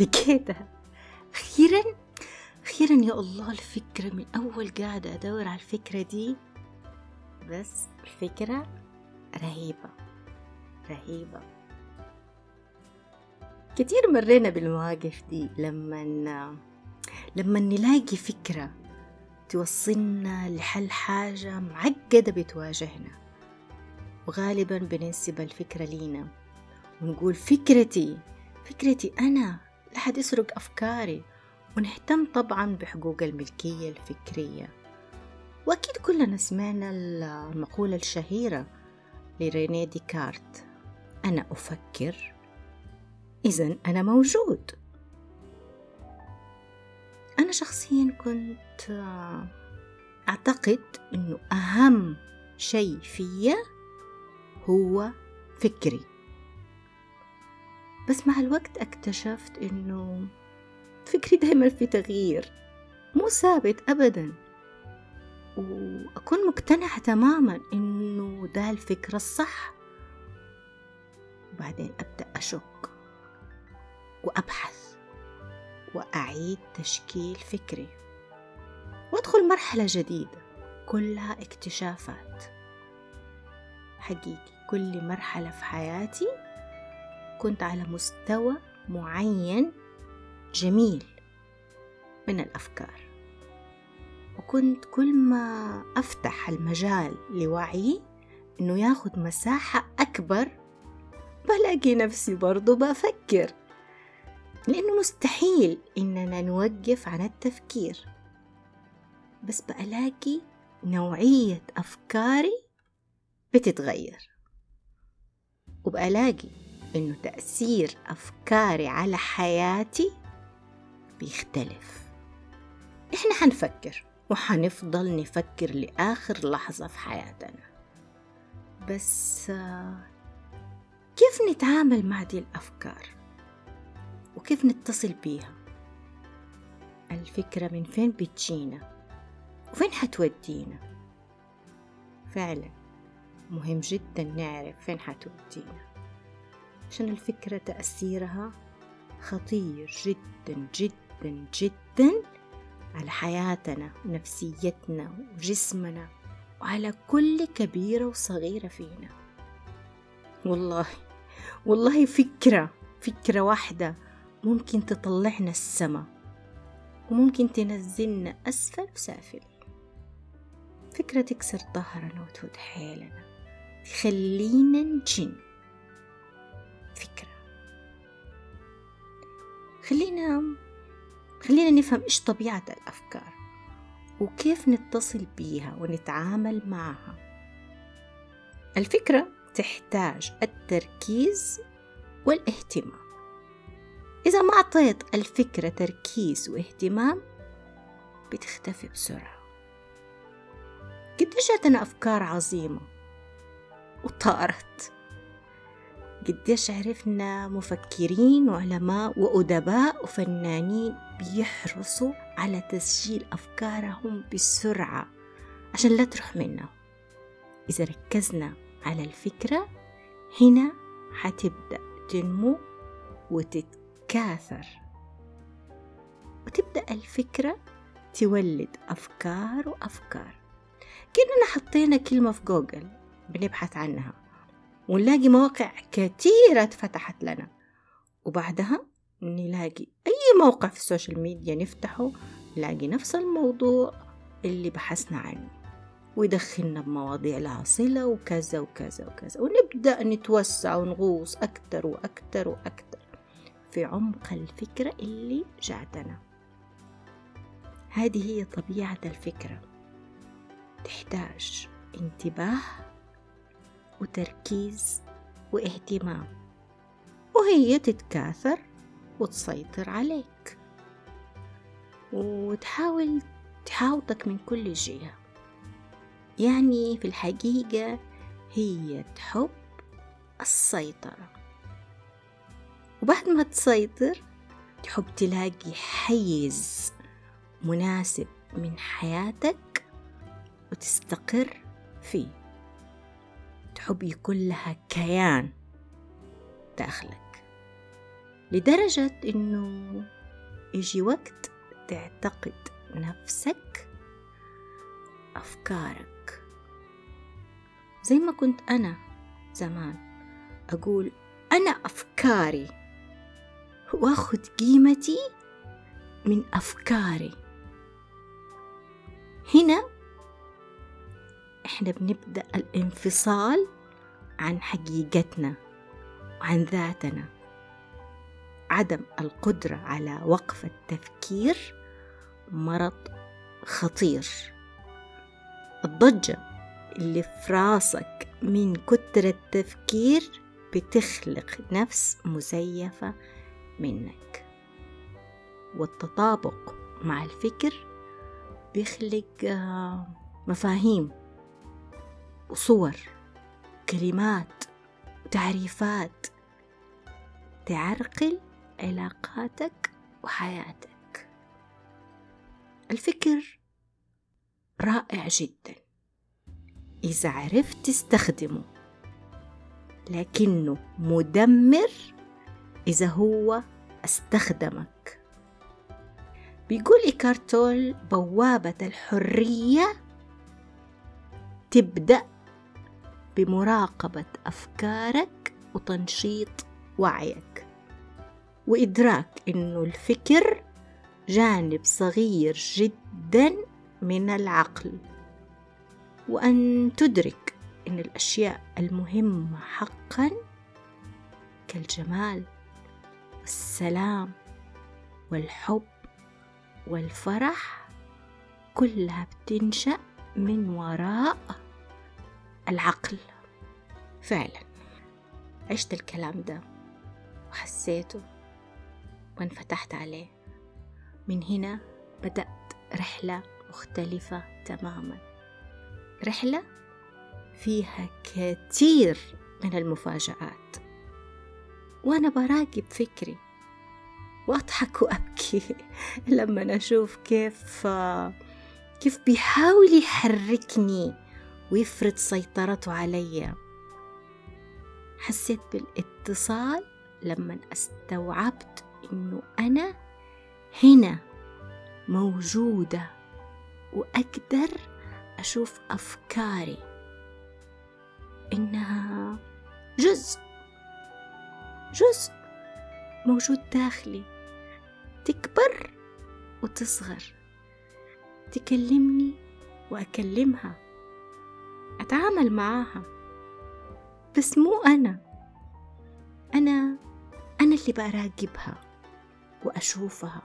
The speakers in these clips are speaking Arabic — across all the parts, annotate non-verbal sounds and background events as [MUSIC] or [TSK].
لقيتها أخيرا أخيرا يا الله الفكرة من أول قاعدة أدور على الفكرة دي. بس الفكرة رهيبة رهيبة. كتير مرينا بالمواقف دي لما لما نلاقي فكرة توصلنا لحل حاجة معقدة بتواجهنا. وغالبا بننسب الفكرة لينا. ونقول فكرتي فكرتي أنا لا حد يسرق أفكاري ونهتم طبعا بحقوق الملكية الفكرية. وأكيد كلنا سمعنا المقولة الشهيرة لريني ديكارت أنا أفكر إذا أنا موجود. أنا شخصيا كنت أعتقد أنه أهم شيء فيا هو فكري. بس مع الوقت اكتشفت أنه فكري دايما في تغيير مو ثابت أبدا. وأكون مقتنعة تماما إنه ده الفكرة الصح. وبعدين أبدأ أشك وأبحث وأعيد تشكيل فكري. وأدخل مرحلة جديدة كلها اكتشافات. حقيقي كل مرحلة في حياتي كنت على مستوى معين جميل من الأفكار. وكنت كل ما أفتح المجال لوعي إنه ياخد مساحة أكبر بلاقي نفسي برضو بفكر. لأنه مستحيل إننا نوقف عن التفكير. بس بألاقي نوعية أفكاري بتتغير. وبألاقي إنه تأثير أفكاري على حياتي بيختلف. إحنا حنفكر وحنفضل نفكر لآخر لحظة في حياتنا. بس كيف نتعامل مع دي الأفكار؟ وكيف نتصل بيها؟ الفكرة من فين بتجينا؟ وفين حتودينا؟ فعلا مهم جدا نعرف فين حتودينا. عشان الفكرة تأثيرها؟ خطير جدا جدا جدا على حياتنا ونفسيتنا وجسمنا وعلى كل كبيرة وصغيرة فينا. والله والله فكرة فكرة واحدة ممكن تطلعنا السما وممكن تنزلنا أسفل وسافلين فكرة تكسر ظهرنا وتهد حيلنا تخلينا نجن. فكرة. خلينا خلينا نفهم إيش طبيعة الأفكار وكيف نتصل بيها ونتعامل معها. الفكرة تحتاج التركيز والاهتمام. إذا ما أعطيت الفكرة تركيز واهتمام بتختفي بسرعة. قديش جاتنا أفكار عظيمة وطارت. قديش عرفنا مفكرين وعلماء وأدباء وفنانين بيحرصوا على تسجيل أفكارهم بسرعة عشان لا تروح منهم. إذا ركزنا على الفكرة هنا حتبدأ تنمو وتت تتكاثر وتبدأ الفكرة تولد أفكار وأفكار. كأننا حطينا كلمة في جوجل بنبحث عنها. ونلاقي مواقع كثيرة اتفتحت لنا. وبعدها نلاقي أي موقع في السوشيال ميديا نفتحه نلاقي نفس الموضوع اللي بحثنا عنه. ويدخلنا بمواضيع لها صلة وكذا وكذا وكذا. ونبدأ نتوسع ونغوص أكتر وأكتر وأكتر في عمق الفكرة اللي جاتنا هذه هي طبيعة الفكرة. تحتاج انتباه وتركيز واهتمام وهي تتكاثر وتسيطر عليك وتحاول تحاوطك من كل جهة. يعني في الحقيقة هي تحب السيطرة. وبعد ما تسيطر تحب تلاقي حيز مناسب من حياتك وتستقر فيه. تحب يكون لها كيان داخلك. لدرجة إنه يجي وقت تعتقد نفسك أفكارك. زي ما كنت أنا زمان أقول أنا أفكاري وأخذ قيمتي من أفكاري. هنا إحنا بنبدأ الانفصال عن حقيقتنا وعن ذاتنا. عدم القدرة على وقف التفكير مرض خطير. الضجة اللي في راسك من كتر التفكير بتخلق نفس مزيفة منك. والتطابق مع الفكر بيخلق آه، مفاهيم. وصور كلمات وتعريفات تعرقل علاقاتك وحياتك. الفكر رائع جدا. إذا عرفت تستخدمه لكنه مدمر إذا هو استخدمك. بيقول إيكارتول بوابة الحرية تبدأ بمراقبة أفكارك وتنشيط وعيك. وإدراك إنه الفكر جانب صغير جدا من العقل. وأن تدرك إن الأشياء المهمة حقا كالجمال والسلام والحب والفرح كلها بتنشأ من وراء العقل. فعلا. عشت الكلام ده وحسيته وانفتحت عليه. من هنا بدأت رحلة مختلفة تماما. رحلة فيها كثير من المفاجآت. وأنا براقب فكري وأضحك وأبكي [LAUGHS] لما أشوف كيف كيف بيحاول يحركني ويفرض سيطرته علي. حسيت بالاتصال لما استوعبت إنه أنا هنا موجودة وأقدر أشوف أفكاري. إنها جزء جزء موجود داخلي. تكبر وتصغر. تكلمني وأكلمها. أتعامل معاها. بس مو أنا. أنا أنا اللي براقبها وأشوفها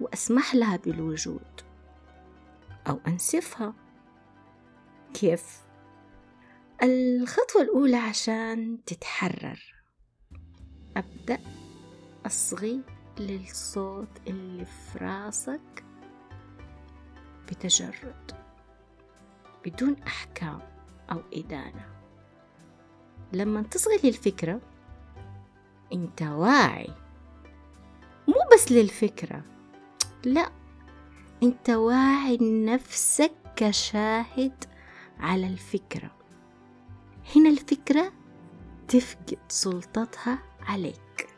وأسمح لها بالوجود أو أنسفها. كيف؟ الخطوة الأولى عشان تتحرر. أبدأ أصغي للصوت اللي في راسك بتجرد. بدون أحكام أو إدانة. لما تصغي للفكرة أنت واعي. مو بس للفكرة [TSK] لا أنت واعي نفسك كشاهد على الفكرة. هنا الفكرة تفقد سلطتها عليك.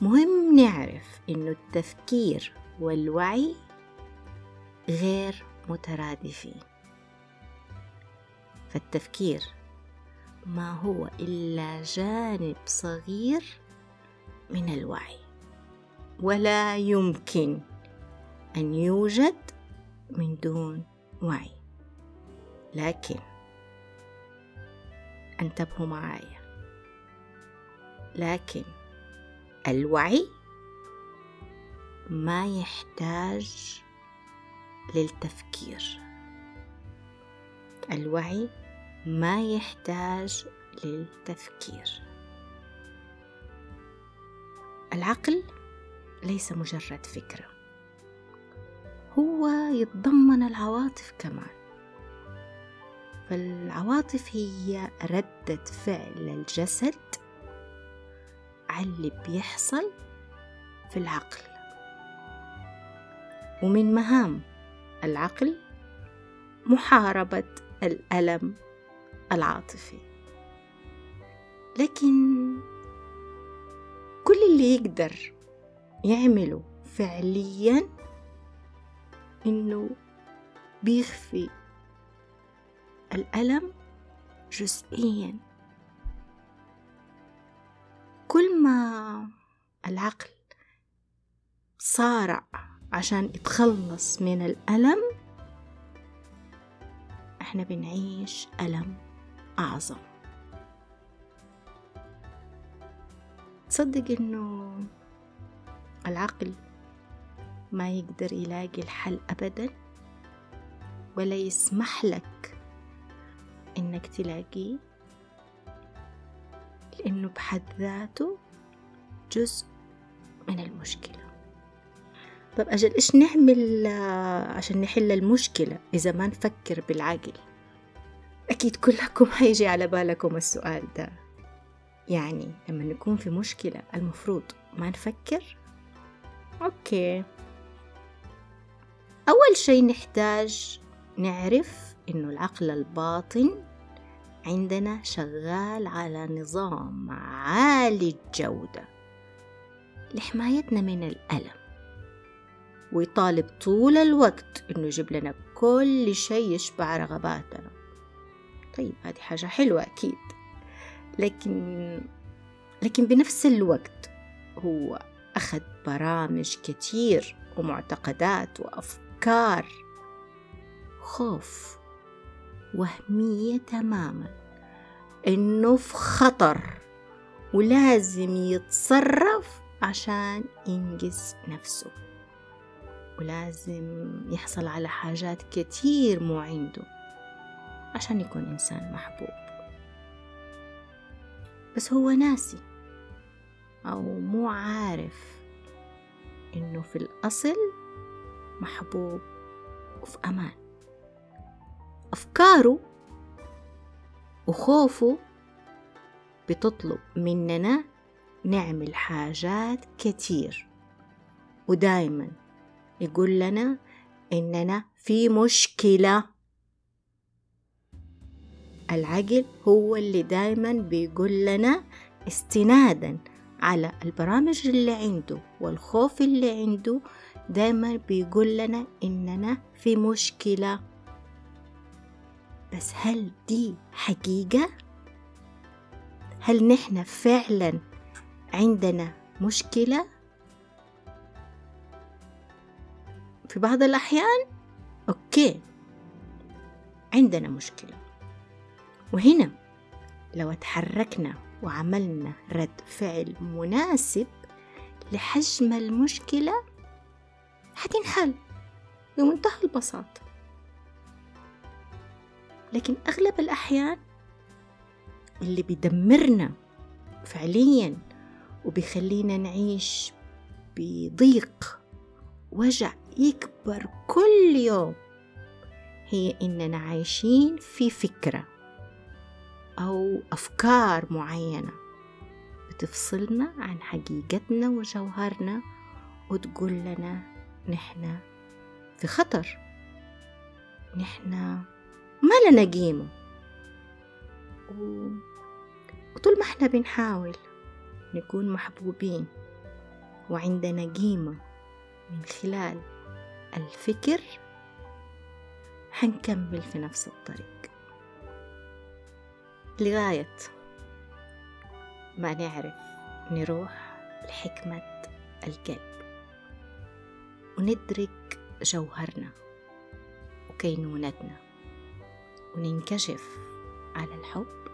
مهم نعرف إنه التفكير والوعي غير مترادفين. فالتفكير ما هو إلا جانب صغير من الوعي. ولا يمكن أن يوجد من دون وعي. لكن أنتبهوا معايا. لكن الوعي ما يحتاج للتفكير. الوعي ما يحتاج للتفكير. العقل ليس مجرد فكرة. هو يتضمن العواطف كمان. فالعواطف هي ردة فعل الجسد على اللي بيحصل في العقل. ومن مهام العقل محاربة الألم العاطفي. لكن اللي يقدر يعمله فعليا إنه بيخفي الألم جزئيا. كل ما العقل صارع عشان يتخلص من الألم إحنا بنعيش ألم أعظم. تصدق إنه العقل ما يقدر يلاقي الحل أبدا ولا يسمح لك إنك تلاقيه لأنه بحد ذاته جزء من المشكلة. طب أجل إيش نعمل عشان نحل المشكلة؟ إذا ما نفكر بالعقل. أكيد كلكم [LAUGHS] هيجي على بالكم السؤال ده. يعني لما نكون في مشكلة المفروض ما نفكر؟ أوكي. أول شي نحتاج نعرف إنه العقل الباطن عندنا شغال على نظام عالي الجودة. لحمايتنا من الألم. ويطالب طول الوقت إنه يجيب لنا كل شيء يشبع رغباتنا. طيب هذه حاجة حلوة أكيد. لكن لكن بنفس الوقت هو أخذ برامج كتير ومعتقدات وأفكار. خوف وهمية تماما. إنه في خطر ولازم يتصرف عشان ينقذ نفسه. ولازم يحصل على حاجات كتير مو عنده عشان يكون إنسان محبوب. بس هو ناسي أو مو عارف إنه في الأصل محبوب وفي أمان. أفكاره وخوفه بتطلب مننا نعمل حاجات كتير ودايما يقول لنا إننا في مشكلة العقل هو اللي دايما بيقول لنا استنادا على البرامج اللي عنده والخوف اللي عنده دايما بيقول لنا إننا في مشكلة بس هل دي حقيقة؟ هل نحن فعلا عندنا مشكلة؟ في بعض الأحيان أوكي عندنا مشكلة. وهنا لو تحركنا وعملنا رد فعل مناسب لحجم المشكلة حتنحل بمنتهى البساطة. لكن أغلب الأحيان اللي بيدمرنا فعليا وبيخلينا نعيش بضيق وجع يكبر كل يوم هي إننا عايشين في فكرة أو أفكار معينة بتفصلنا عن حقيقتنا وجوهرنا وتقول لنا نحن في خطر نحن ما لنا قيمة. وطول ما إحنا بنحاول نكون محبوبين وعندنا قيمة من خلال الفكر حنكمل في نفس الطريق. لغاية ما نعرف نروح لحكمة القلب وندرك جوهرنا وكينونتنا. وننكشف على الحب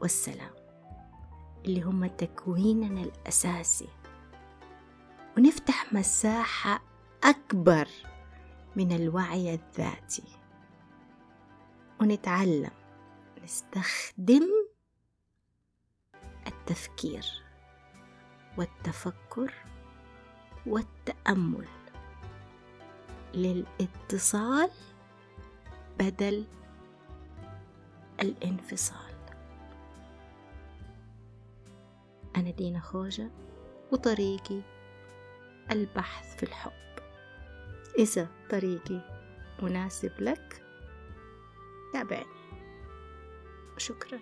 والسلام اللي هم تكويننا الأساسي. ونفتح مساحة أكبر من الوعي الذاتي. ونتعلم نستخدم التفكير والتفكر والتأمل للاتصال بدل الانفصال. أنا دينا خوجة وطريقي البحث في الحب. إذا طريقي مناسب لك تابعني شكرا.